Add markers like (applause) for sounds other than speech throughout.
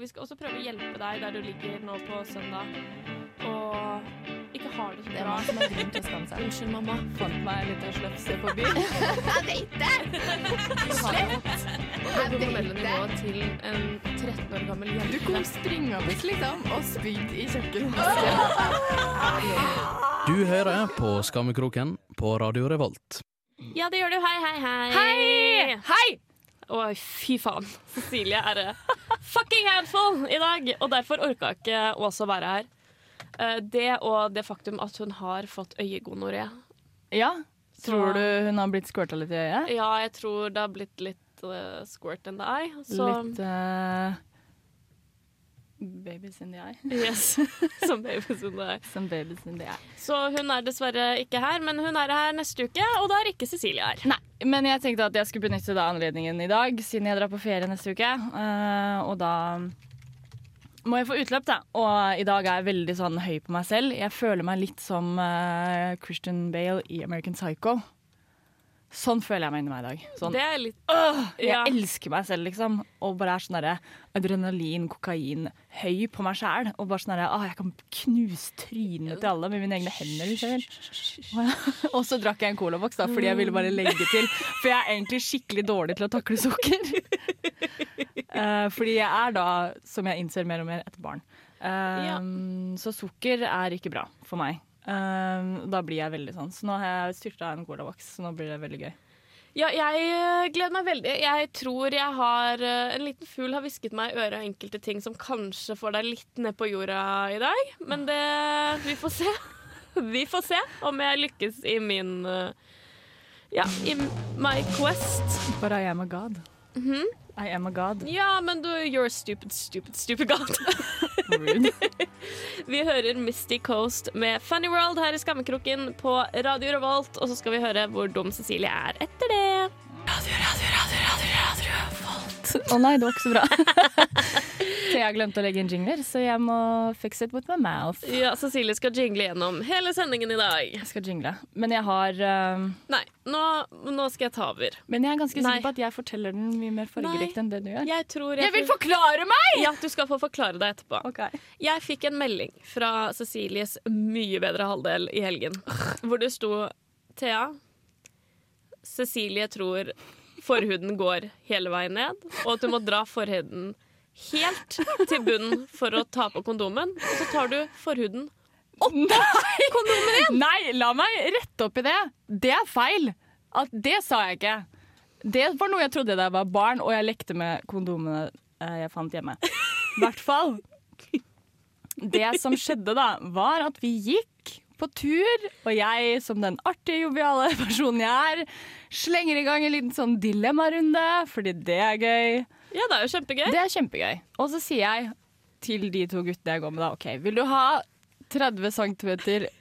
Og vi skal også prøve å hjelpe deg der du ligger nå på søndag og ikke har det så Det er bra. som har grunn til å skamme seg. Unnskyld, mamma. Fant meg en liten slefse på byen. Jeg vet det! Slett! Jeg vet det. til en 13 år gammel jente. Du kom springende liksom og spydde i kjøkkenvasken. Du hører på Skammekroken på Radio Revolt. Ja, det gjør du. Hei, hei, hei. Hei! Hei! Oi, fy faen. Cecilie er a fucking handful i dag, og derfor orka ikke også være her. Eh, Det og det faktum at hun har fått øyegonoré. Ja, tror du hun har blitt squirta litt i øyet? Ja, jeg tror det har blitt litt uh, squirt in the eye. Så Litt eh, babies in the eye. yes, (laughs) som babies in the eye. Som babies in the eye. Så hun er dessverre ikke her, men hun er her neste uke, og da er ikke Cecilie her. Nei, men jeg tenkte at jeg skulle benytte da anledningen i dag, siden jeg drar på ferie neste uke. Uh, og da må jeg få utløp, da. Og i dag er jeg veldig sånn høy på meg selv. Jeg føler meg litt som uh, Christian Bale i American Psycho. Sånn føler jeg meg inni meg i dag. Sånn, Det er litt «Åh, jeg ja. elsker meg selv, liksom. Og bare er sånn derre adrenalin, kokain, høy på meg sjæl. Og bare sånn derre Åh, jeg kan knuse trynet til alle med mine egne hender. Liksom. (laughs) Og så drakk jeg en colaboks, da, fordi jeg ville bare legge til. For jeg er egentlig skikkelig dårlig til å takle sukker. uh, (laughs) fordi jeg er da, som jeg innser mer og mer, et barn. Eh, Ja. Så sukker er ikke bra for meg. Eh, da blir jeg veldig sånn. Så nå har jeg styrta en colavoks, så nå blir det veldig gøy. Ja, jeg eh, gleder meg veldig. Jeg tror jeg har eh, En liten fugl har hvisket meg i øret enkelte ting som kanskje får deg litt ned på jorda i dag. Men det Vi får se. (laughs) Vi får se om jeg lykkes i min eh, Ja, i my quest. But I am a god. I am a god. Ja, men du You're a stupid, stupid, stupid god. (laughs) Vi hører Misty Coast med Funny World her i Skammekroken på Radio Revolt. Og så skal vi høre hvor dum Cecilie er etter det. Å nei, det var ikke så bra. (laughs) Thea glemte å legge inn jingler, så jeg må fix it with my mouth. Ja, Cecilie skal jingle gjennom hele sendingen i dag. Jeg skal jingle. Men jeg har uh... Nei, nå, nå skal jeg ta over. Men jeg er ganske Nei. sikker på at jeg forteller den mye mer fargerikt enn det du gjør. Jeg tror Jeg vil forklare meg! Ja, du skal få forklare deg etterpå. Okay. Jeg fikk en melding fra Cecilies mye bedre halvdel i helgen, hvor det sto Thea, Cecilie tror forhuden går hele veien ned, og at du må dra forhuden helt til bunnen for å ta på kondomen. Og så tar du forhuden oppå kondomen din! Nei, la meg rette opp i det. Det er feil. At det sa jeg ikke. Det var noe jeg trodde da jeg var barn, og jeg lekte med kondomene eh, jeg fant hjemme. I hvert fall. Det som skjedde da, var at vi gikk på tur, og jeg, som den artige, joviale (laughs) personen jeg er, slenger i gang en liten sånn dilemmarunde, fordi det er gøy. Ja, det er jo kjempegøy. Det er kjempegøy. Og så sier jeg til de to guttene jeg går med, da, OK, vil du ha 30 cm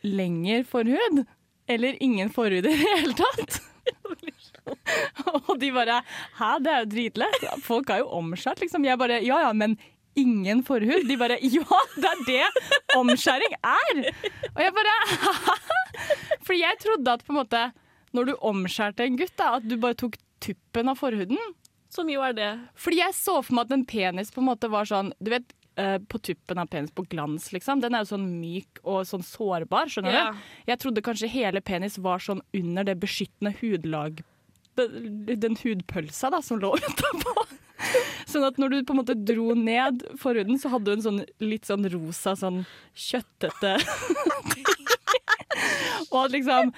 lenger forhud, eller ingen forhud i det hele tatt? (laughs) Og de bare Hæ, det er jo dritlett. Folk er jo omskjært, liksom. Jeg bare Ja ja, men ingen forhud? De bare (laughs) Ja, det er det omskjæring er! Og jeg bare (laughs) Fordi jeg trodde at på en måte når du omskjærte en gutt, da, at du bare tok tuppen av forhuden. Som jo er det. Fordi jeg så for meg at en penis på en måte var sånn Du vet, eh, på tuppen av penis på glans, liksom. Den er jo sånn myk og sånn sårbar, skjønner Ja. du? Jeg trodde kanskje hele penis var sånn under det beskyttende hudlag Den hudpølsa da, som lå (laughs) utapå. Sånn at når du på en måte dro ned forhuden, så hadde du en sånn litt sånn rosa, sånn kjøttete (laughs) Og at liksom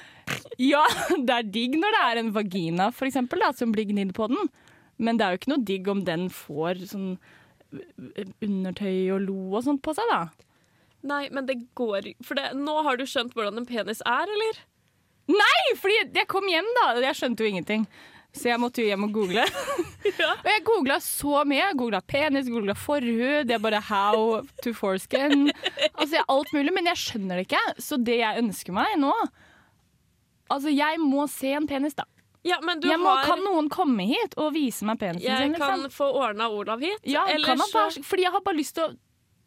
Ja, det er digg når det er en vagina, for eksempel, da, som blir gnidd på den. Men det er jo ikke noe digg om den får sånn undertøy og lo og sånt på seg, da. Nei, men det går For det, nå har du skjønt hvordan en penis er, eller? Nei, fordi jeg kom hjem, da. Jeg skjønte jo ingenting. Så jeg måtte jo hjem og google. (laughs) Og jeg googla så mye. Jeg googla penis, googla forhud, jeg bare how to foreskin. Altså alt mulig, men jeg skjønner det ikke. Så det jeg ønsker meg nå Altså, jeg må se en penis, da. Ja, men du Jeg må, har kan noen komme hit og vise meg penisen Jeg sin? kan Liksom? få ordna Olav hit. Ja, kan ellers bare, fordi jeg har bare lyst til å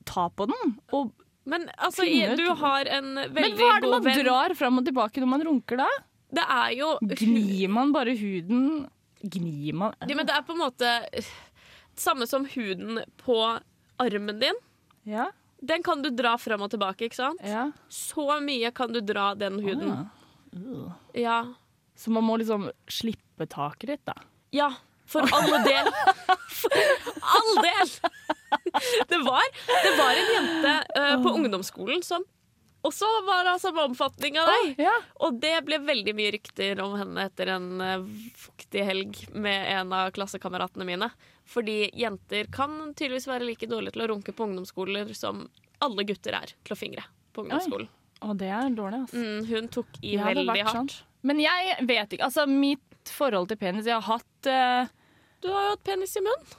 ta på den. Og, Men altså, du har en veldig god venn men hva er det man venn. drar fram og tilbake når man runker, da? Det er jo Gnir man bare huden Gnir man Ja, men det er på en måte samme som huden på armen din, Ja. den kan du dra fram og tilbake, ikke sant? ja. Så mye kan du dra den huden. Ah. Ja. Så man må liksom slippe taket ditt, da. Ja, for all del. For all del! (laughs) Det var, det var en jente uh, på ungdomsskolen som også var det samme omfatning av deg. Ja. Og det ble veldig mye rykter om henne etter en eh, fuktig helg med en av klassekameratene mine. Fordi jenter kan tydeligvis være like dårlige til å runke på ungdomsskoler som alle gutter er til å fingre på ungdomsskolen. Og det er dårlig, altså. Mm, hun tok i ja, veldig hardt. sånn. Men jeg vet ikke. Altså, mitt forhold til penis Jeg har hatt uh... Du har jo hatt penis i munnen.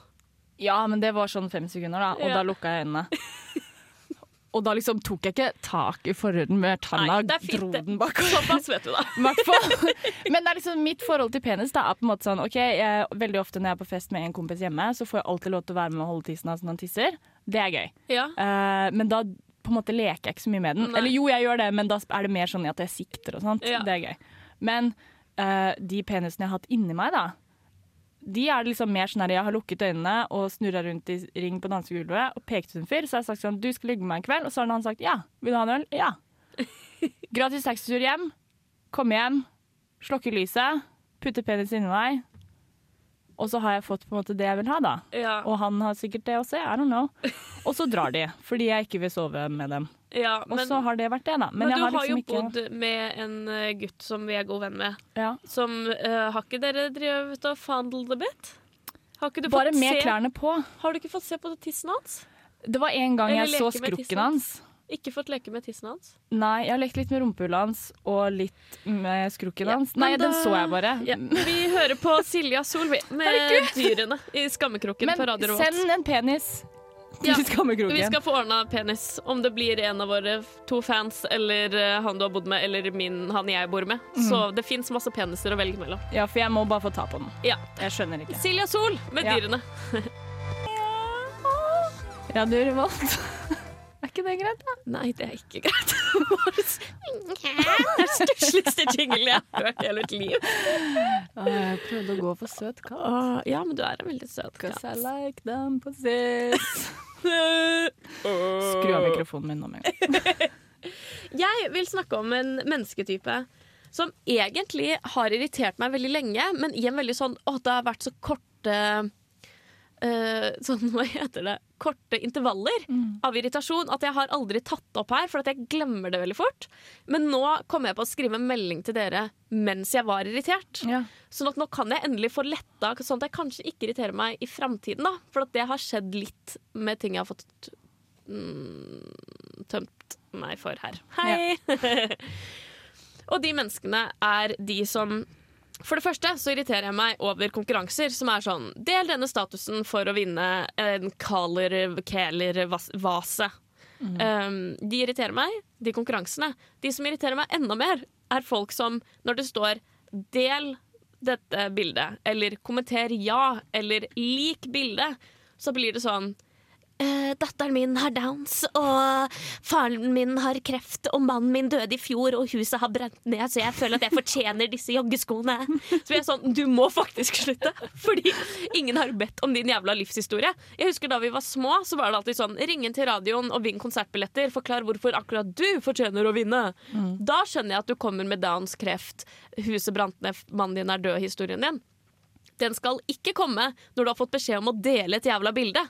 Ja, men det var sånn fem sekunder, da. Og Ja. da lukka jeg øynene. (laughs) Og da liksom tok jeg ikke tak i forhuden med tanna, fint, dro den bakover. Såpass vet du, da. (laughs) Men det er liksom mitt forhold til penis da, er på en måte sånn OK, jeg, veldig ofte når jeg er på fest med en kompis hjemme, så får jeg alltid lov til å være med og holde tissen hans når han tisser. Det er gøy. Ja. Uh, men da på en måte leker jeg ikke så mye med den. Nei. Eller jo, jeg gjør det, men da er det mer sånn at jeg sikter og sånt. Ja. Det er gøy. Men uh, de penisene jeg har hatt inni meg, da, de er det liksom mer sånn her jeg har lukket øynene og snurra rundt i ring på dansegulvet og pekt ut en fyr. Så har jeg sagt sånn Du skal ligge med meg en kveld. Og så har han sagt ja. Vil du ha en øl? Ja. (laughs) Gratis taxitur hjem. Komme hjem. Slokke lyset. Putte penis inni meg. Og så har jeg fått på en måte det jeg vil ha, da. Ja. Og han har sikkert det også, I don't know. Og så drar de, fordi jeg ikke vil sove med dem. ja Og så har det vært det, da. Men, men jeg du har har jo bodd ikke med en eh, gutt som vi er god venn med. ja. Som uh, Har ikke dere drevet og fondled a bit? Har, ikke du Bare fått med se, klærne på. har du ikke fått se på tissen hans? Det var en gang Eller jeg så skrukken hans. Ikke fått leke med tissen hans? Nei, jeg har lekt litt med rumpehullet hans og litt med skrukken Ja, hans. Nei, da, den så jeg bare. Ja. Vi hører på Silja Sol med med Dyrene i Skammekroken på Men Radio Revolt. send en penis til Ja, (laughs) Vi skal få ordna penis, om det blir en av våre to fans eller eh, han du har bodd med, eller min, han jeg bor med. Mm. Så det fins masse peniser å velge mellom. Ja, for jeg må bare få ta på den. Ja. Jeg skjønner ikke. Silja Sol med Ja. Dyrene. (laughs) Radio Revolt. (laughs) ikke det greit, da? Nei, det er ikke greit. (laughs) det er den stussligste jinglen jeg har hørt i hele mitt liv. Jeg prøvde å gå for søt katt. Åh, ja, men du er en veldig søt Cause I katt. like them possess. (laughs) Skru av mikrofonen min nå med en gang. (laughs) Jeg vil snakke om en mennesketype som egentlig har irritert meg veldig lenge, men i en veldig sånn Å, det har vært så korte eh, Sånn, (laughs) hva heter det? Korte intervaller av irritasjon. At jeg har aldri tatt opp her, for at jeg glemmer det veldig fort. Men nå kommer jeg på å skrive en melding til dere mens jeg var irritert. Ja. Sånn at nå kan jeg endelig få letta, sånn at jeg kanskje ikke irriterer meg i framtiden. For at det har skjedd litt med ting jeg har fått mm, tømt meg for her. Hei! (laughs) og de menneskene er de som For det første så irriterer jeg meg over konkurranser som er sånn Del denne statusen for å vinne en Kaler-Keler-vase. Um, de irriterer meg, de konkurransene. De som irriterer meg enda mer, er folk som når det står 'del dette bildet', eller 'kommenter ja', eller 'lik bildet', så blir det sånn eh, datteren min har downs, og faren min har kreft, og mannen min døde i fjor, og huset har brent ned, så jeg føler at jeg fortjener disse joggeskoene. Så vi er sånn, du må faktisk slutte, fordi ingen har bedt om din jævla livshistorie. Jeg husker da vi var små, så var det alltid sånn, ring inn til radioen og vinn konsertbilletter, forklar hvorfor akkurat du fortjener å vinne. Da skjønner jeg at du kommer med downs, kreft, huset brant ned, mannen din er død, historien din. Den skal ikke komme når du har fått beskjed om å dele et jævla bilde.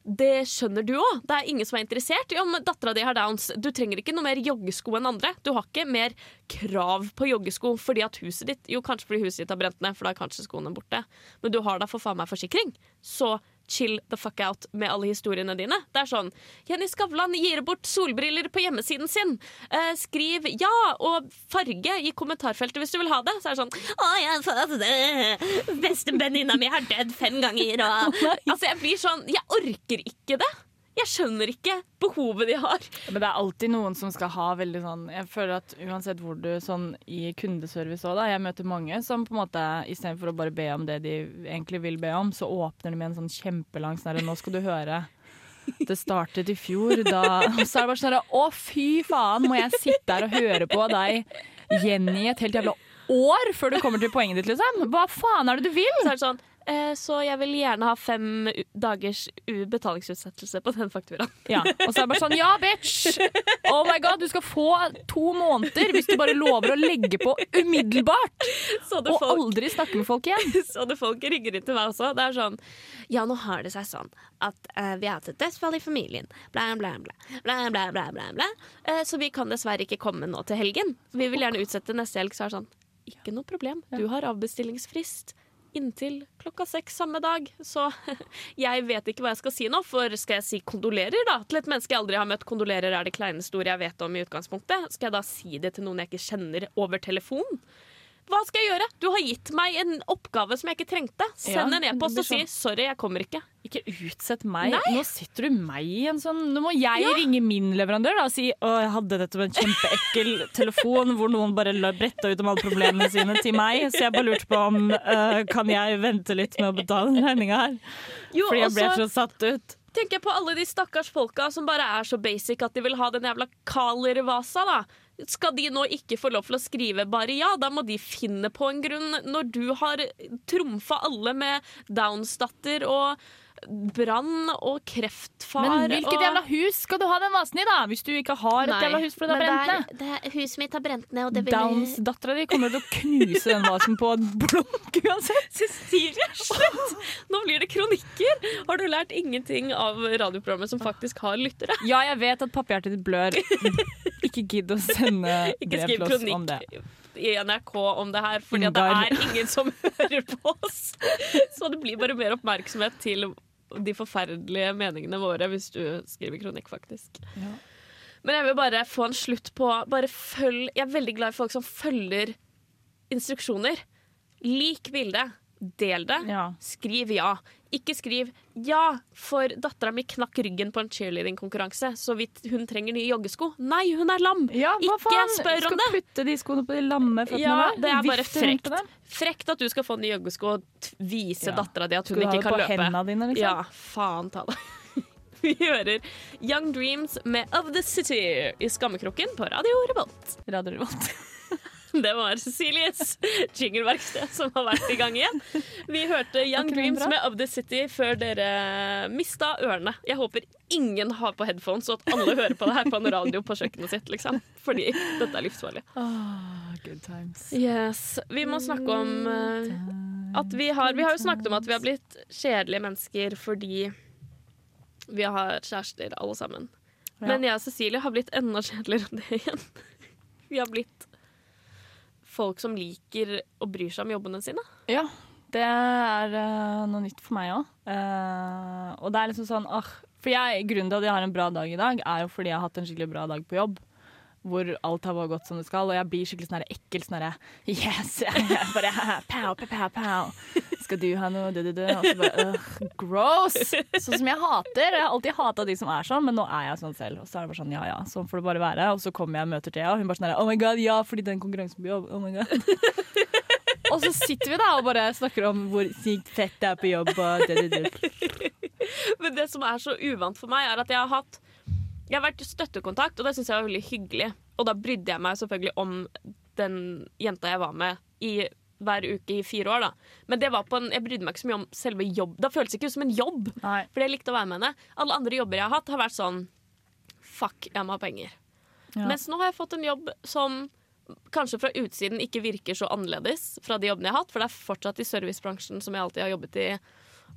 Det skjønner du òg. Det er ingen som er interessert i om dattera di har downs. Du trenger ikke noe mer joggesko enn andre. Du har ikke mer krav på joggesko fordi at huset ditt Jo, kanskje fordi huset ditt har brent ned, for da er kanskje skoene borte. Men du har da for faen meg forsikring. Så chill the fuck out med alle historiene dine. Det er sånn Jenny Skavlan gir bort solbriller på hjemmesiden sin. Eh, skriv ja og farge i kommentarfeltet hvis du vil ha det. Så er det sånn Å, jeg fått det. Bestevenninna mi har dødd fem ganger, og (laughs) Altså, jeg blir sånn Jeg orker ikke det. Jeg skjønner ikke behovet de har. Men det er alltid noen som skal ha veldig sånn Jeg føler at uansett hvor du sånn i kundeservice òg, da. Jeg møter mange som på en måte istedenfor å bare be om det de egentlig vil be om, så åpner de med en sånn kjempelang sånn herre Nå skal du høre. Det startet i fjor, da Og så er det bare sånn herre Å, fy faen, må jeg sitte her og høre på deg gjengi et helt jævla år før du kommer til poenget ditt, liksom? Hva faen er det du vil? Så er det sånn så jeg vil gjerne ha fem dagers betalingsutsettelse på den fakturaen. Ja. Og så er det bare sånn Ja, bitch! Oh my god, du skal få to måneder hvis du bare lover å legge på umiddelbart! Så det Og folk, aldri snakke med folk igjen. (laughs) så det folk ringer inn til meg også. Det er sånn Ja, nå har det seg sånn at uh, vi har hatt et dødsfall i familien. Bla, bla, bla. bla, bla, bla, bla, bla. Eh, så vi kan dessverre ikke komme nå til helgen. Vi vil gjerne utsette neste helg. Så er det sånn Ikke noe problem. Du har avbestillingsfrist. Inntil klokka seks samme dag. Så (laughs) jeg vet ikke hva jeg skal si nå. For skal jeg si kondolerer da til et menneske jeg aldri har møtt? Kondolerer er det kleineste ordet jeg vet om i utgangspunktet. Skal jeg da si det til noen jeg ikke kjenner over telefon? Hva skal jeg gjøre? Du har gitt meg en oppgave som jeg ikke trengte. Send en e-post og si 'sorry, jeg kommer ikke'. Ikke utsett meg. Nei. Nå sitter du meg i en sånn Nå må jeg Ja. ringe min leverandør da, og si å, jeg hadde dette med en kjempeekkel (laughs) telefon hvor noen bare bretta ut om alle problemene sine til meg. Så jeg bare lurte på om uh, kan jeg vente litt med å betale den regninga her. Jo, Fordi jeg ble så- så satt ut. tenker jeg på alle de stakkars folka som bare er så basic at de vil ha den jævla Kaler-vasa, da. Skal de nå ikke få lov til å skrive bare ja? Da må de finne på en grunn. Når du har trumfa alle med Downs-datter og brann og kreftfar Men hvilket og jævla hus skal du ha den vasen i, da? Hvis du ikke har et Nei, jævla hus fordi det har brent ned? huset mitt har brent ned, og Downs-dattera di kommer til å knuse den vasen på et blunk uansett. (laughs) Cecilie, slutt! Nå blir det kronikker! Har du lært ingenting av radioprogrammet som faktisk har lyttere? Ja, jeg vet at pappahjertet ditt blør. (laughs) Ikke gidd å sende brev til oss om det. i NRK om det her, fordi det er ingen som (laughs) hører på oss. Så det blir bare mer oppmerksomhet til de forferdelige meningene våre hvis du skriver kronikk, faktisk. Ja. Men jeg vil bare få en slutt på bare følg Jeg er veldig glad i folk som følger instruksjoner. Lik bildet. Del det. Ja. Skriv ja. Ikke skriv 'ja, for dattera mi knakk ryggen på en cheerleading-konkurranse', så vidt hun trenger nye joggesko. Nei, hun er lam! Ja, hva Ikke faen? spør om Skal putte de skoene på de lamme føttene Ja, der? det er bare frekt. Frekt at du skal få nye joggesko og vise Ja. dattera di at Skal løpe. du ha det på hendene dine, liksom? Ja, faen ta det. (laughs) Vi hører Young Dreams med Of The City i Skammekroken på Radio Revolt. Radio Revolt. (laughs) Det var Cecilies jingleverksted som har vært i gang igjen. Vi hørte Young Dreams med Of The City før dere mista ørene. Jeg håper ingen har på headphones, og at alle hører på det her på en radio på kjøkkenet sitt. liksom. Fordi dette er livsfarlig. Oh, good times. Yes, Vi må snakke om eh, at vi har Vi har jo snakket om at vi har blitt kjedelige mennesker fordi vi har kjærester, alle sammen. Men jeg og Cecilie har blitt enda kjedeligere enn det igjen. (laughs) Vi har blitt folk som liker og bryr seg om jobbene sine. Ja, det er uh, noe nytt for meg òg. og det er liksom sånn uh, For jeg, grunnen til at jeg har en bra dag i dag, er jo fordi jeg har hatt en skikkelig bra dag på jobb. Hvor alt har gått som det skal, og jeg blir skikkelig sånn ekkel. Sånn Yes! Bare pow, pow, pow. Skal du ha noe? Du, du, du. Og så bare uh, gross! Sånn som jeg hater. Jeg har alltid hata de som er sånn, men nå er jeg sånn selv. Og så er det bare sånn ja ja, sånn får det bare være. Og så kommer jeg og møter Thea, og hun bare sånn oh my god, ja, fordi den konkurransen blir. Oh my god. Og så sitter vi da og bare snakker om hvor sykt fett det er på jobb. Og det, det, det. Men det som er så uvant for meg, er at jeg har hatt Jeg har vært støttekontakt, og det syns jeg var veldig hyggelig. Og da brydde jeg meg selvfølgelig om den jenta jeg var med i hver uke i fire år. da Men det var på en, jeg brydde meg ikke så mye om selve jobb. Da føltes det ikke ut som en jobb. Nei. Fordi jeg likte å være med henne. Alle andre jobber jeg har hatt, har vært sånn Fuck, jeg må ha penger. Ja. Mens nå har jeg fått en jobb som kanskje fra utsiden ikke virker så annerledes fra de jobbene jeg har hatt, for det er fortsatt i servicebransjen som jeg alltid har jobbet i.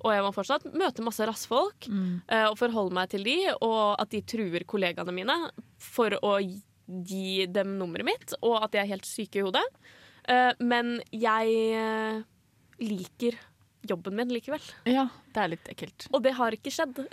Og jeg må fortsatt møte masse rassfolk mm. og forholde meg til de, og at de truer kollegaene mine for å gi dem nummeret mitt, og at de er helt syke i hodet. Eh, men jeg eh, liker jobben min likevel. Ja, det er litt ekkelt. Og det har ikke skjedd.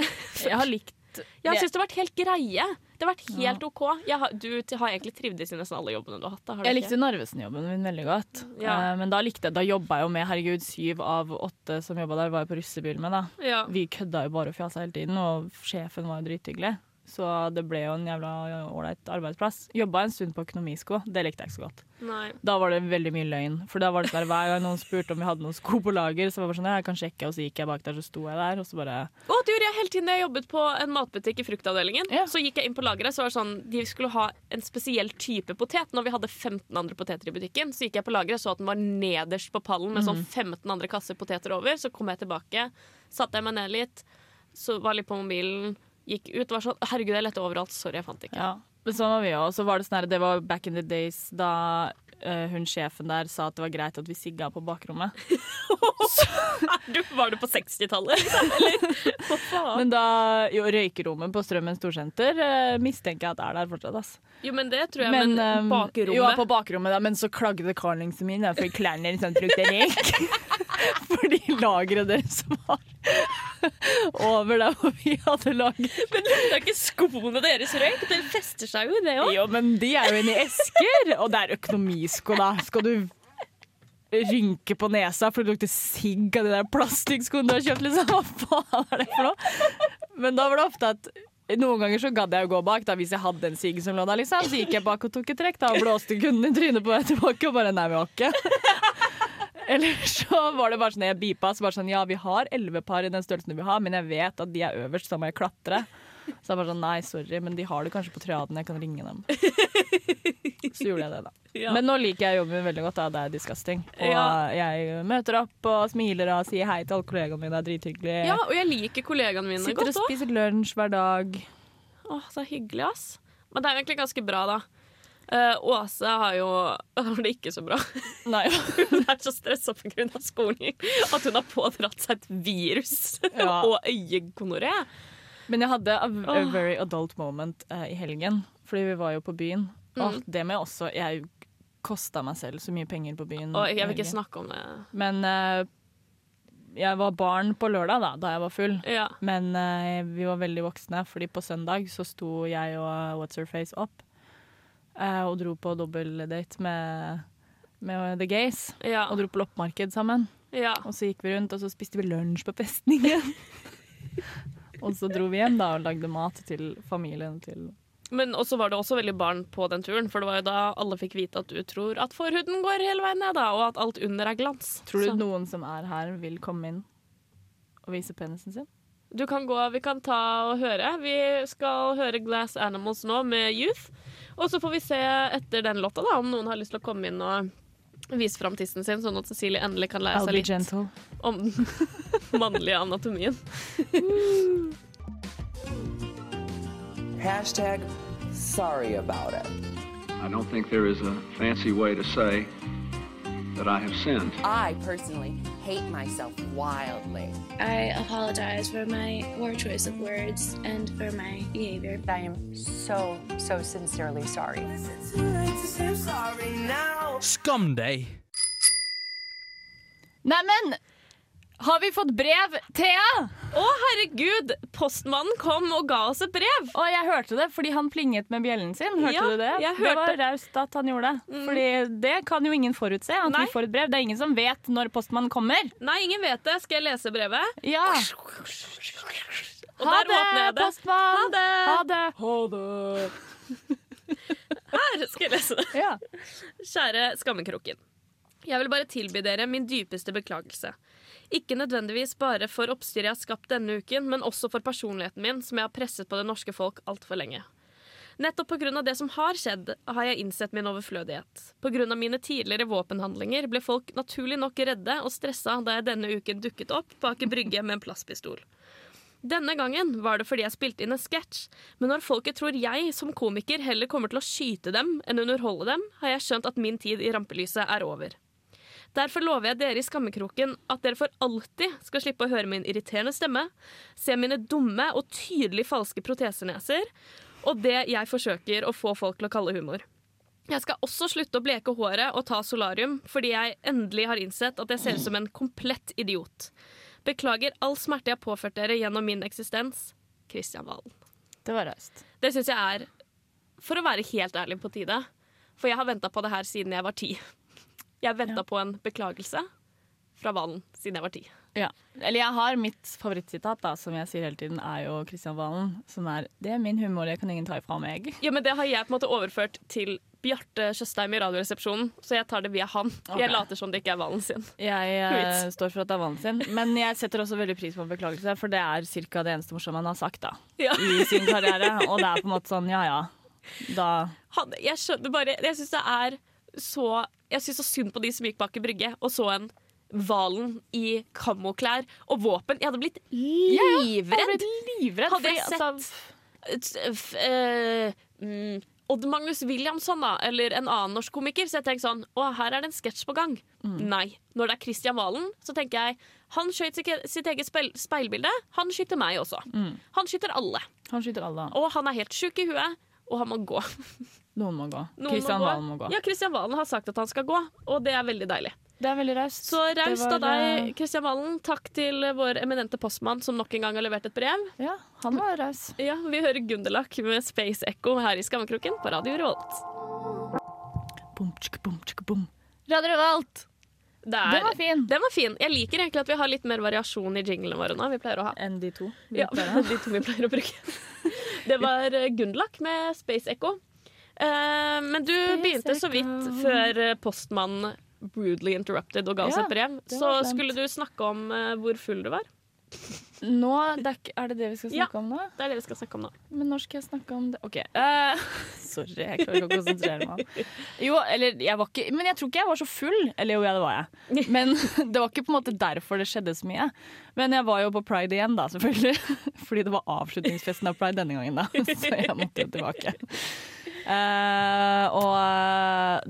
Jeg har likt Jeg syns det har vært helt greie. Det har vært helt OK. Har, du har egentlig trivdes i nesten alle jobbene du har hatt. Da, har du Jeg likte Narvesen-jobben min veldig godt. Ja. Uh, men da likte jeg, da jobba jeg jo med herregud, syv av åtte som jobba der, var jeg på russebil med. da. Ja. Vi kødda jo bare og fjasa hele tiden, og sjefen var jo drithyggelig. Så det ble jo en jævla ålreit arbeidsplass. Jobba en stund på økonomisko, det likte jeg ikke så godt. Nei. Da var det veldig mye løgn. For da var det sånn der, Hver gang noen spurte om vi hadde noen sko på lager, så var det sånn, jeg kan sjekke, og så gikk jeg bak der, så sto jeg der, og så bare Å, det gjorde jeg hele tiden jeg jobbet på en matbutikk i fruktavdelingen. Ja. Så gikk jeg inn på lageret, så var det sånn De skulle ha en spesiell type potet. Når vi hadde 15 andre poteter i butikken, så gikk jeg på lageret så at den var nederst på pallen med sånn 15 andre kasser poteter over. Så kom jeg tilbake, satte jeg meg ned litt, så var litt på mobilen, gikk ut og var sånn Herregud, jeg lette overalt. Sorry, jeg fant ikke. Ja. Men sånn var vi òg. Så var det sånn her, det var back in the days da uh, hun sjefen der sa at det var greit at vi sigga på bakrommet. (laughs) Du, var du på 60-tallet? liksom, Eller? (laughs) Men da jo, røykerommet på Strømmen storsenter uh, mistenker jeg at er der fortsatt. ass. Jo, men det tror jeg. Men, eh, bakrommet Jo, på bakrommet, da, men så klagde Carlingsen min, da, fordi klærne sånn lukter røyk. (laughs) (laughs) fordi lageret deres var over der hvor vi hadde lager. Men er ikke skoene deres røyk. Det fester seg jo det òg. Jo, men de er jo inni esker, og det er økonomisko, da. Skal du rynke på nesa for det lukter sigg av de der plastikkskoene du har kjøpt, liksom? Hva faen er det for noe? Men da var det ofte at noen ganger så gadd jeg å gå bak da, hvis jeg hadde en sigg som lå der. liksom Så gikk jeg bak og tok et trekk da, og blåste kunden i trynet på meg tilbake. Og bare nei, vi har ikke. Eller (laughs) så var det bare sånn jeg beepa. Så bare sånn, ja, vi har elleve par i den størrelsen du vil ha, men jeg vet at de er øverst, så da må jeg klatre. Så jeg bare sånn, nei, sorry, men de har det kanskje på triaden, jeg kan ringe dem. (laughs) Så gjorde jeg det, da. Ja. Men nå liker jeg jobben min veldig godt, da. det er disgusting. Og Ja. jeg møter opp og smiler og sier hei til alle kollegaene mine, det er drithyggelig. Ja, og jeg liker kollegaene mine Sitter og godt òg. spiser lunsj hver dag. Åh, så hyggelig, ass. Men det er egentlig ganske bra, da. Eh, Åse har jo (laughs) har det ikke så bra. Nei, (laughs) Hun er så stressa pga. skolen at hun har pådratt seg et virus (laughs) Ja. og øyegonoré. Men jeg hadde a, a very adult moment uh, i helgen, fordi vi var jo på byen. Og Mm. det med også Jeg kosta meg selv så mye penger på byen. Og jeg vil ikke snakke om det. Men uh, jeg var barn på lørdag, da, da jeg var full. Ja. Men uh, vi var veldig voksne, fordi på søndag så sto jeg og What's Her Face opp og dro på dobbeldate med, med The Gays. Ja. Og dro på loppemarked sammen. ja. Og så gikk vi rundt, og så spiste vi lunsj på festningen. (laughs) og så dro vi hjem da og lagde mat til familien til Men også var det også veldig barn på den turen, for det var jo da alle fikk vite at du tror at forhuden går hele veien ned, da, og at alt under er glans. Tror du Så noen som er her, vil komme inn og vise penisen sin? du kan gå, vi kan ta og høre. Vi skal høre Glass Animals nå med Youth. Og så får vi se etter den låta da, om noen har lyst til å komme inn og vise fram tissen sin, sånn at Cecilie endelig kan lære seg litt gentle. om den (laughs) mannlige anatomien. Hashtag sorry about it. I don't think there is a fancy way to say that I have sinned. I personally hate myself wildly. I apologize for my poor choice of words and for my behavior. I am so, so sincerely sorry. Skam deg! Neimen, har vi fått brev, Thea? Å, herregud! Postmannen kom og ga oss et brev! Og jeg hørte det fordi han plinget med bjellen sin. Hørte Ja, du det? jeg Det var hørte. Mm. raust at han gjorde det. Fordi det kan jo ingen forutse. At Nei. vi får et brev. Det er ingen som vet når postmannen kommer. Nei, ingen vet det. Skal jeg lese brevet? Ja. Og Ha der det, åpner jeg det. postmann! Ha det! Ha det. Ha det. (laughs) Her skal jeg lese det. Ja. Kjære Skammekroken. Jeg vil bare tilby dere min dypeste beklagelse. Ikke nødvendigvis bare for oppstyret jeg har skapt denne uken, men også for personligheten min, som jeg har presset på det norske folk altfor lenge. Nettopp pga. det som har skjedd, har jeg innsett min overflødighet. Pga. mine tidligere våpenhandlinger ble folk naturlig nok redde og stressa da jeg denne uken dukket opp bak en brygge med en plastpistol. Denne gangen var det fordi jeg spilte inn en sketsj, men når folket tror jeg som komiker heller kommer til å skyte dem enn underholde dem, har jeg skjønt at min tid i rampelyset er over. Derfor lover jeg dere i skammekroken at dere for alltid skal slippe å høre min irriterende stemme, se mine dumme og tydelig falske proteseneser, og det jeg forsøker å få folk til å kalle humor. Jeg skal også slutte å bleke håret og ta solarium, fordi jeg endelig har innsett at jeg ser ut som en komplett idiot. Beklager all smerte jeg har påført dere gjennom min eksistens. Kristian Valen. Det var raust. Det syns jeg er, for å være helt ærlig, på tide. For jeg har venta på det her siden jeg var ti. Jeg venta på en beklagelse fra Valen siden jeg var ti. Ja. Eller jeg har mitt favorittsitat, da, som jeg sier hele tiden, er jo Kristian Valen. Som er 'Det er min humor, det kan ingen ta ifra meg'. Ja, men Det har jeg på en måte overført til Bjarte Tjøstheim i Radioresepsjonen, så jeg tar det via han. Jeg later som det ikke er Valen sin. Jeg eh, står for at det er Valen sin. Men jeg setter også veldig pris på en beklagelse, for det er ca. det eneste morsomme han har sagt da, Ja. i sin karriere. Og det er på en måte sånn ja ja, da Han, jeg skjønner bare Jeg syns det er så Jeg syns så synd på de som gikk bak i brygge og så en Valen i kammoklær og våpen. Jeg hadde blitt livredd. livredd. Hadde jeg sett altså, eh, mm, Odd Magnus Williamson, da, eller en annen norsk komiker. Så jeg tenker sånn Å, her er det en sketsj på gang. Nei. Når det er Kristian Valen, så tenker jeg han skjøt sitt- eget speil, speilbilde. Han skyter meg også. Han skyter alle. han skyter alle. Og han er helt sjuk i huet, og han må gå. (laughs) Noen må gå. Kristian. Valen må gå. Ja, Kristian Valen har sagt at han skal gå, og det er veldig deilig. Det er veldig raust. Så raust var, av deg, eh, Kristian Valen. Takk til vår eminente postmann som nok en gang har levert et brev. Ja, han var raus. Ja, Vi hører Gunderlach med Space Echo her i Skammekroken på Radio Revolt. Bom, tsk, bom, tsk, bom. Radio Revolt! Det er- Den var fin. Den var fin. Jeg liker egentlig at vi har litt mer variasjon i jinglene våre nå. Vi pleier å ha. Enn de to. vi Ja, (laughs) de to vi pleier å bruke. Det var eh, Gunderlach med Space Echo. Eh, men du begynte så vidt før eh, postmannen brudely interrupted og ga oss Ja, et brev. Så skulle du snakke om uh, hvor full du var. Nå, det er, er det det vi skal Ja. snakke om nå? Ja, Det er det vi skal snakke om nå. Men når skal jeg snakke om det? OK. Uh, (laughs) sorry, jeg klarer ikke å konsentrere meg. Jo, eller jeg var ikke Men jeg tror ikke jeg var så full. Eller jo, ja, det var jeg. (laughs) Men (laughs) det var ikke på en måte derfor det skjedde så mye. Men jeg var jo på pride igjen, da, selvfølgelig. Fordi det var avslutningsfesten av pride denne gangen, da. Så jeg måtte jo tilbake. Uh, og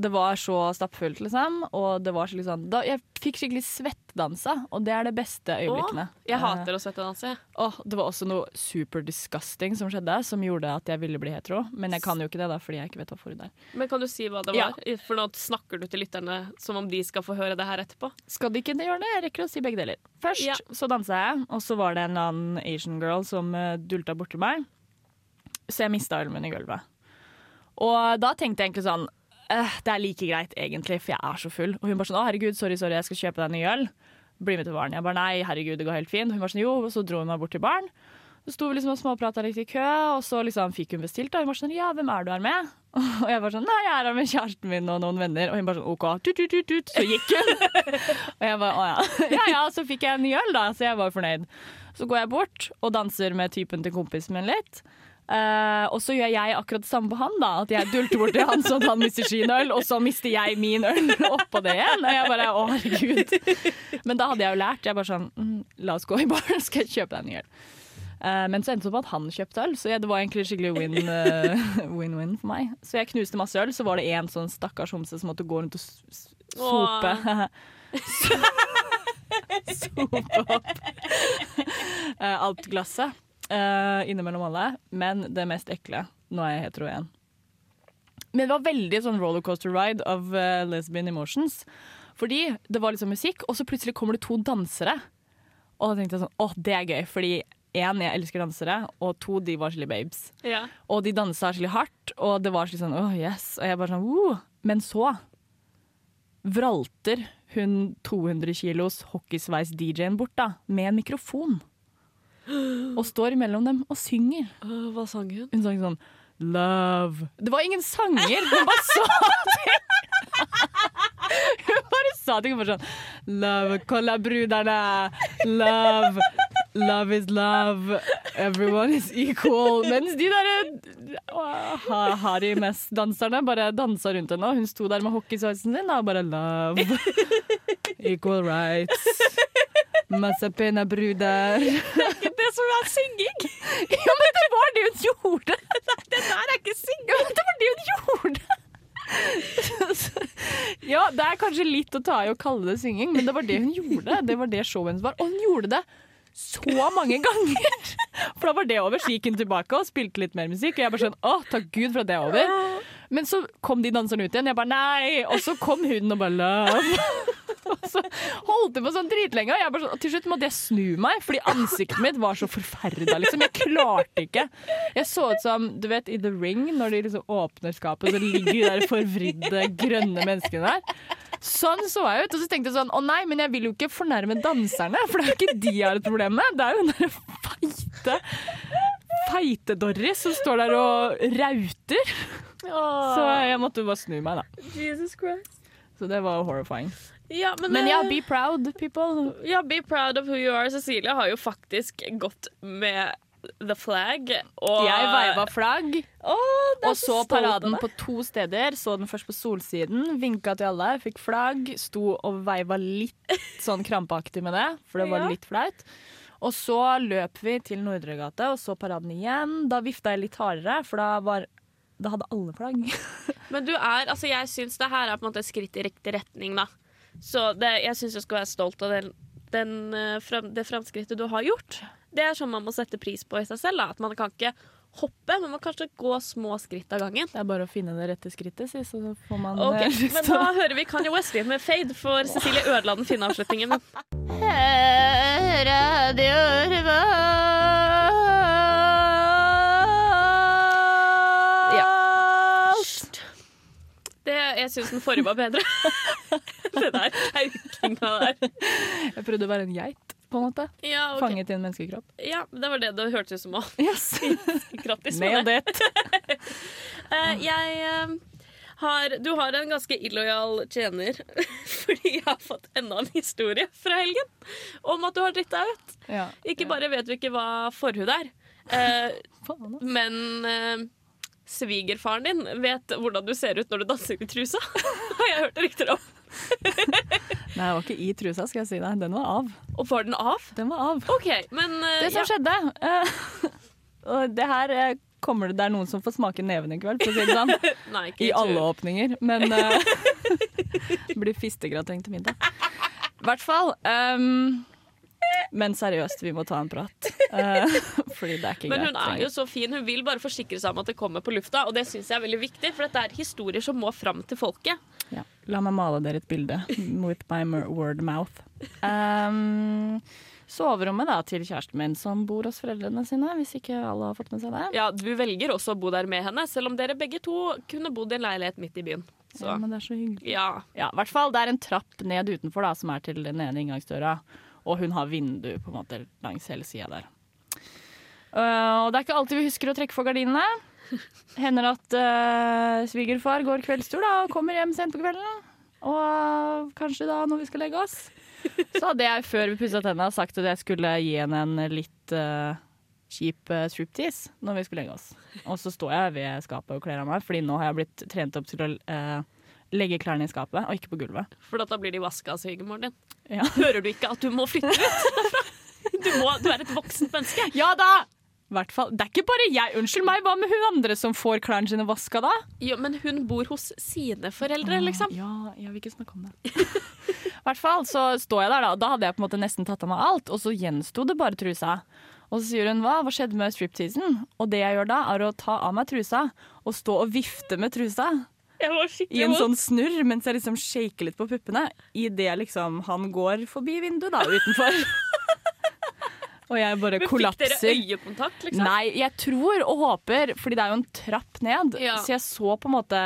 det var så stappfullt, liksom. Og det var skikkelig sånn da, Jeg fikk skikkelig svettdansa, og det er det beste øyeblikkene. Åh, jeg Eh, hater å svettedanse. Åh, det var også noe super disgusting som skjedde, som gjorde at jeg ville bli hetero. Men jeg kan jo ikke det, da, fordi jeg ikke vet hva forhud er. Men kan du si hva det Ja. var? For nå snakker du til lytterne som om de skal få høre det her etterpå. Skal de ikke gjøre det? Jeg rekker å si begge deler. Først Ja. så dansa jeg, og så var det en eller annen Asian girl som uh, dulta borti meg. Så jeg mista armen i gulvet. Og da tenkte jeg egentlig sånn eh, Det er like greit, egentlig, for jeg er så full. Og hun bare sånn Å, herregud, sorry, sorry, jeg skal kjøpe deg en ny øl. Bli med til baren. Jeg bare nei, herregud, det går helt fint. Hun var sånn jo, og så dro hun meg bort til baren. Så sto vi liksom og småprata litt i kø, og så liksom fikk hun bestilt. Og hun var sånn ja, hvem er du her med? (laughs) Og jeg var sånn nei, jeg er her med kjæresten min og noen venner. Og hun bare sånn OK, tut, tut, tut, tut. Så gikk hun. (laughs) og jeg bare å ja. (laughs) ja ja, så fikk jeg en ny øl, da, så jeg var fornøyd. Så går jeg bort og danser med typen til kompisen min litt. Eh, og så gjør jeg akkurat det samme på han, da. At jeg dulter bort til han sånn at han mister sin øl, og så mister jeg min øl (laughs) oppå det igjen. Og jeg bare å herregud. Men da hadde jeg jo lært. Jeg bare sånn mm, la oss gå i baren, (laughs) skal jeg kjøpe deg en ny øl. Uh, men så endte det opp at han kjøpte øl, så jeg, det var egentlig skikkelig (laughs) eh, win-win for meg. Så jeg knuste masse øl, så var det en sånn stakkars homse som måtte gå rundt og sope. sope opp alt glasset eh, innimellom alle. Men det mest ekle Nå er jeg hetero igjen. Men det var veldig sånn rollercoaster ride of uh, lesbian emotions. Fordi det var liksom musikk, og så plutselig kommer det to dansere. Og da tenkte jeg sånn, åh, det er gøy, fordi én, jeg elsker dansere, og to, de var skikkelig babes. Ja. Og de dansa skikkelig hardt, og det var skikkelig sånn, åh, yes. Og jeg bare sånn, wow. Men så vralter hun 200 kilos hockeysveis-DJ-en bort da, med en mikrofon. Og står mellom dem og synger. hva sang hun? Hun sang sånn Love. Det var ingen sanger, hun bare sa ting! Hun bare sa ting. Bare sånn Love, kolla bruderne. Love. Love is love. Everyone is equal. Mens de derre harry-mess-danserne bare dansa rundt henne. Og hun sto der med hockeysveisen sin og bare love. Equal rights. Masse pene bruder. Det som er synging! (laughs) Ja, men det var det hun gjorde! Det der er ikke synging! Ja, men det var det hun gjorde! (laughs) Ja, det er kanskje litt å ta i å kalle det synging, men det var det hun gjorde. Det var det showet hennes var. Og hun gjorde det så mange ganger! (laughs) For da var det over, så gikk hun tilbake og spilte litt mer musikk. Og jeg bare sånn, å, takk Gud for at det er over. Men så kom de danserne ut igjen, jeg bare nei! Og så kom hun og bare love. Og (laughs) så holdt det på sånn dritlenge, og jeg bare sånn, til slutt måtte jeg snu meg, fordi ansiktet mitt var så forferda. Liksom. Jeg klarte ikke. Jeg så ut som du vet, i The Ring, når de liksom åpner skapet, så ligger de der forvridde, grønne menneskene der. Sånn så jeg ut. Og så tenkte jeg sånn Å nei, men jeg vil jo ikke fornærme danserne, for det er jo ikke de jeg har et problem med. Det er jo den der feite Feite Doris som står der og rauter. Så jeg måtte bare snu meg, da. Jesus Christ. Så det var horrifying. Ja, men, Men ja, eh, be proud, people. ja, be proud of who you are. Cecilie har jo faktisk gått med the flag. Og Jeg veiva flagg Oh, og så så paraden på to steder. Så den først på Solsiden, vinka til alle, fikk flagg. Sto og veiva litt sånn krampeaktig med det, for det var Ja. litt flaut. Og så løp vi til Nordregate og så paraden igjen. Da vifta jeg litt hardere, for da var da hadde alle flagg. (laughs) Men du er, altså jeg syns det her er på en måte et skritt i riktig retning, da. Så det, jeg syns jeg skal være stolt av den, den, eh, det framskrittet du har gjort. Det er sånn man må sette pris på i seg selv. Da. At man kan ikke hoppe, men man må kanskje gå små skritt av gangen. Det er bare å finne det rette skrittet, si, så får man Ok, eh, (laughs) Men da hører vi Kanye West med Fade, for Cecilie ødela den fine avslutningen. Ja. Det, jeg syns den forrige var bedre. (laughs) (laughs) det der kaukinga der. Jeg prøvde å være en geit, på en måte. Ja, okay. Fanget i en menneskekropp. ja, det var det det hørtes ut som òg. (laughs) Yes. (laughs) Grattis med det. Eh, jeg uh, har Du har en ganske illojal tjener fordi jeg har fått enda en historie fra helgen om at du har dritt deg ut. Ja. Ikke bare vet du ikke hva forhud er, eh, men eh, svigerfaren din vet hvordan du ser ut når du danser i trusa. Har jeg hørt rykter om. (laughs) Nei, jeg var ikke i trusa, skal jeg si deg. Den var av. Og var den av? Den var av. OK, men Uh, Det som ja. skjedde uh, (laughs) Og det her eh, kommer det, det er noen som får smake neven i kveld, for å si det sånn. (laughs) Nei, ikke I alle åpninger. Men uh, det blir fistegrateng til middag. I hvert fall. ehm, men seriøst, vi må ta en prat. (laughs) Eh, fordi det er ikke Men greit. hun er jo så fin. Hun vil bare forsikre seg om at det kommer på lufta, og det syns jeg er veldig viktig, for dette er historier som må fram til folket. Ja. La meg male dere et bilde with my word mouth. Um, soverommet da, til kjæresten min, som bor hos foreldrene sine, hvis ikke alle har fått med seg det. Ja, Du velger også å bo der med henne, selv om dere begge to kunne bodd i en leilighet midt i byen. Så Ja, men det er så hyggelig. ja. Ja, i hvert fall. Det er en trapp ned utenfor da, som er til den ene inngangsdøra. Og hun har vindu på en måte langs hele sida der. Uh, og det er ikke alltid vi husker å trekke for gardinene. Hender at uh, svigerfar går kveldstur da, og kommer hjem sent på kvelden. Og uh, kanskje da når vi skal legge oss. Så hadde jeg før vi pussa tenna sagt at jeg skulle gi henne en litt uh, kjip uh, striptease når vi skulle legge oss. Og så står jeg ved skapet og kler av meg, Fordi nå har jeg blitt trent opp til å legge klærne i skapet og ikke på gulvet. For da blir de vaska av svigermoren din. Ja. (laughs) Hører du ikke at du må flytte ut? (laughs) Du, må, du er et voksent menneske. Ja da! Hvert fall. Det er ikke bare jeg. Unnskyld meg, hva med hun andre som får klærne sine vaska da? Jo, men hun bor hos sine foreldre, liksom. Ja, jeg vil ikke snakke om det. (laughs) I hvert fall så står jeg der, da. Da hadde jeg på en måte nesten tatt av meg alt, og så gjensto det bare trusa. Og så sier hun hva, hva skjedde med stripteasen? Og det jeg gjør da, er å ta av meg trusa og stå og vifte med trusa. Jeg var I en sånn snurr mens jeg liksom shaker litt på puppene. Idet liksom han går forbi vinduet da, utenfor. (laughs) og jeg bare Men Fikk kollapser. dere øyekontakt, liksom? Nei, jeg tror og håper, fordi det er jo en trapp ned, Ja. så jeg så på en måte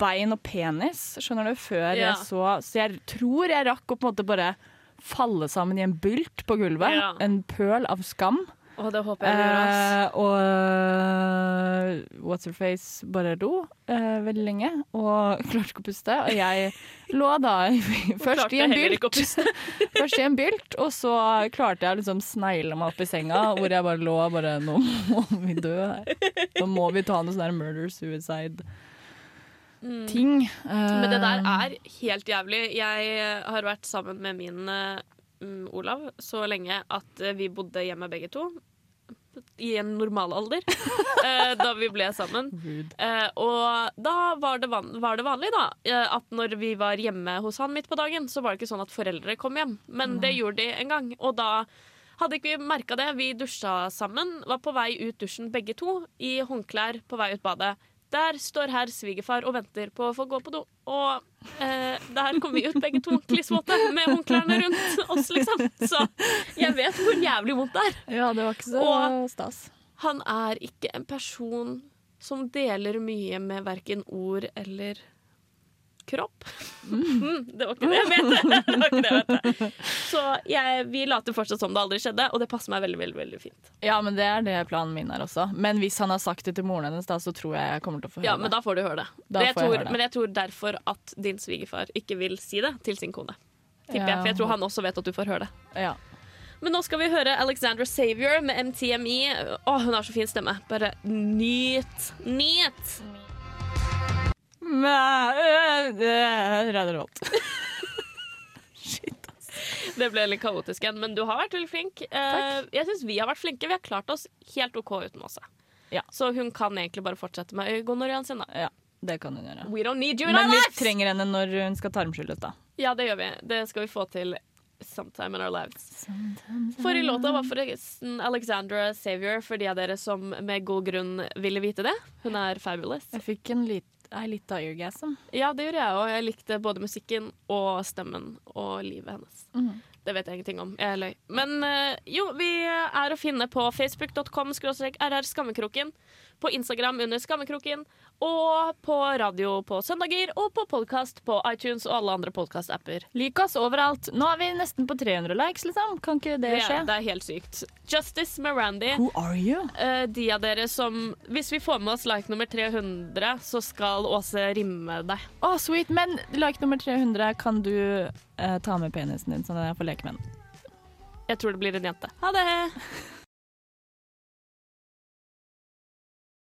bein og penis, skjønner du, før Ja. jeg så Så jeg tror jeg rakk å på en måte bare falle sammen i en bylt på gulvet. Ja. En pøl av skam. Å, det håper jeg du gjør, ass. Eh, og uh, What's Her Face bare lo uh, veldig lenge og (laughs) klarte ikke å puste. Og jeg lå da (laughs) først i bylt, (laughs) først i en bylt, og så klarte jeg å liksom snegle meg opp i senga, hvor jeg bare lå bare Nå må vi dø her. Nå må vi ta noe sånn der murder suicide. Ting. Mm. Men det der Eh, er helt jævlig. Jeg har vært sammen med min eh, Olav så lenge at eh, vi bodde hjemme begge to. I en normal alder, (laughs) eh, da vi ble sammen. Eh, og da var det, van var det vanlig da eh, at når vi var hjemme hos han midt på dagen, så var det ikke sånn at foreldre kom hjem. Men det gjorde de en gang. Og da hadde ikke vi merka det. Vi dusja sammen, var på vei ut dusjen begge to, i håndklær på vei ut badet. Der står herr svigerfar og venter på å få gå på do. Og eh, der kom vi ut begge to klissvåte med håndklærne rundt oss, liksom. Så jeg vet hvor jævlig vondt det er. Ja, det var ikke så Og- stas. Han er ikke en person som deler mye med verken ord eller kropp. Mm, det var ikke det jeg mente. (laughs) Det var ikke det jeg mente. Så jeg, vi later fortsatt som det aldri skjedde, og det passer meg veldig veldig, veldig fint. Ja, men det er det planen min er også. Men hvis han har sagt det til moren hennes, da, så tror jeg jeg kommer til å få høre Ja, men da får du høre det. Jeg, får jeg tror, høre det. men jeg tror derfor at din svigerfar ikke vil si det til sin kone. Tipper Ja. jeg, For jeg tror han også vet at du får høre det. det. Ja. Men nå skal vi høre Alexandra Savior med MTME. Å, hun har så fin stemme. Bare nyt. Nyt! Ræderholt. (laughs) Det ble litt kaotisk igjen, men du har vært veldig flink. Takk. jeg syns vi har vært flinke. Vi har klart oss helt OK uten Åse. Ja. Så hun kan egentlig bare fortsette med øyegonorreen sin. da. Ja, det kan hun gjøre. We don't need you in Men our vi trenger henne når hun skal tarmskylles, da. Ja, det gjør vi. Det skal vi få til sometime in our lives. Forrige låta var forresten Alexandra Savior, for de av dere som med god grunn ville vite det. Hun er fabulous. Jeg fikk en lit, ei lita eargasm. Ja, det gjorde jeg òg. Jeg likte både musikken og stemmen og livet hennes. Mhm. Det vet jeg ingenting om. Jeg løy. Men eh, jo, vi er å finne på facebook.com rr skammekroken, på Instagram under Skammekroken, og på radio på søndager, og på podkast på iTunes og alle andre podkast-apper. Lik oss overalt. Nå er vi nesten på 300 likes, liksom. Kan ikke det skje? er- det er helt sykt. Justice med Randy. Who are you? Eh, de av dere som Hvis vi får med oss like nummer 300, så skal Åse rimme deg. Å, sweet. Men like nummer 300 kan du eh, ta med penisen din, sånn at jeg får leke med den. Jeg tror det blir en jente. Ha det! (laughs)